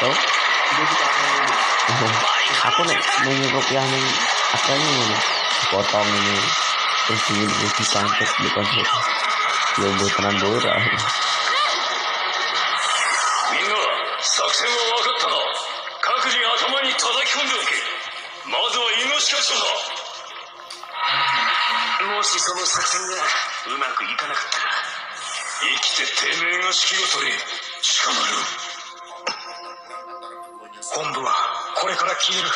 Tuh. Dia juga mau aku nih nanya rupiah nih apa ini nih potong ini terus di di kantor di kantor ya buat tenan bola みんな作戦は分かったな各自頭に叩き込んでおけまずはイノシカショだもしその作戦がうまくいかなかったら生きててめえが指揮を取り捕まる本部はこれから消える。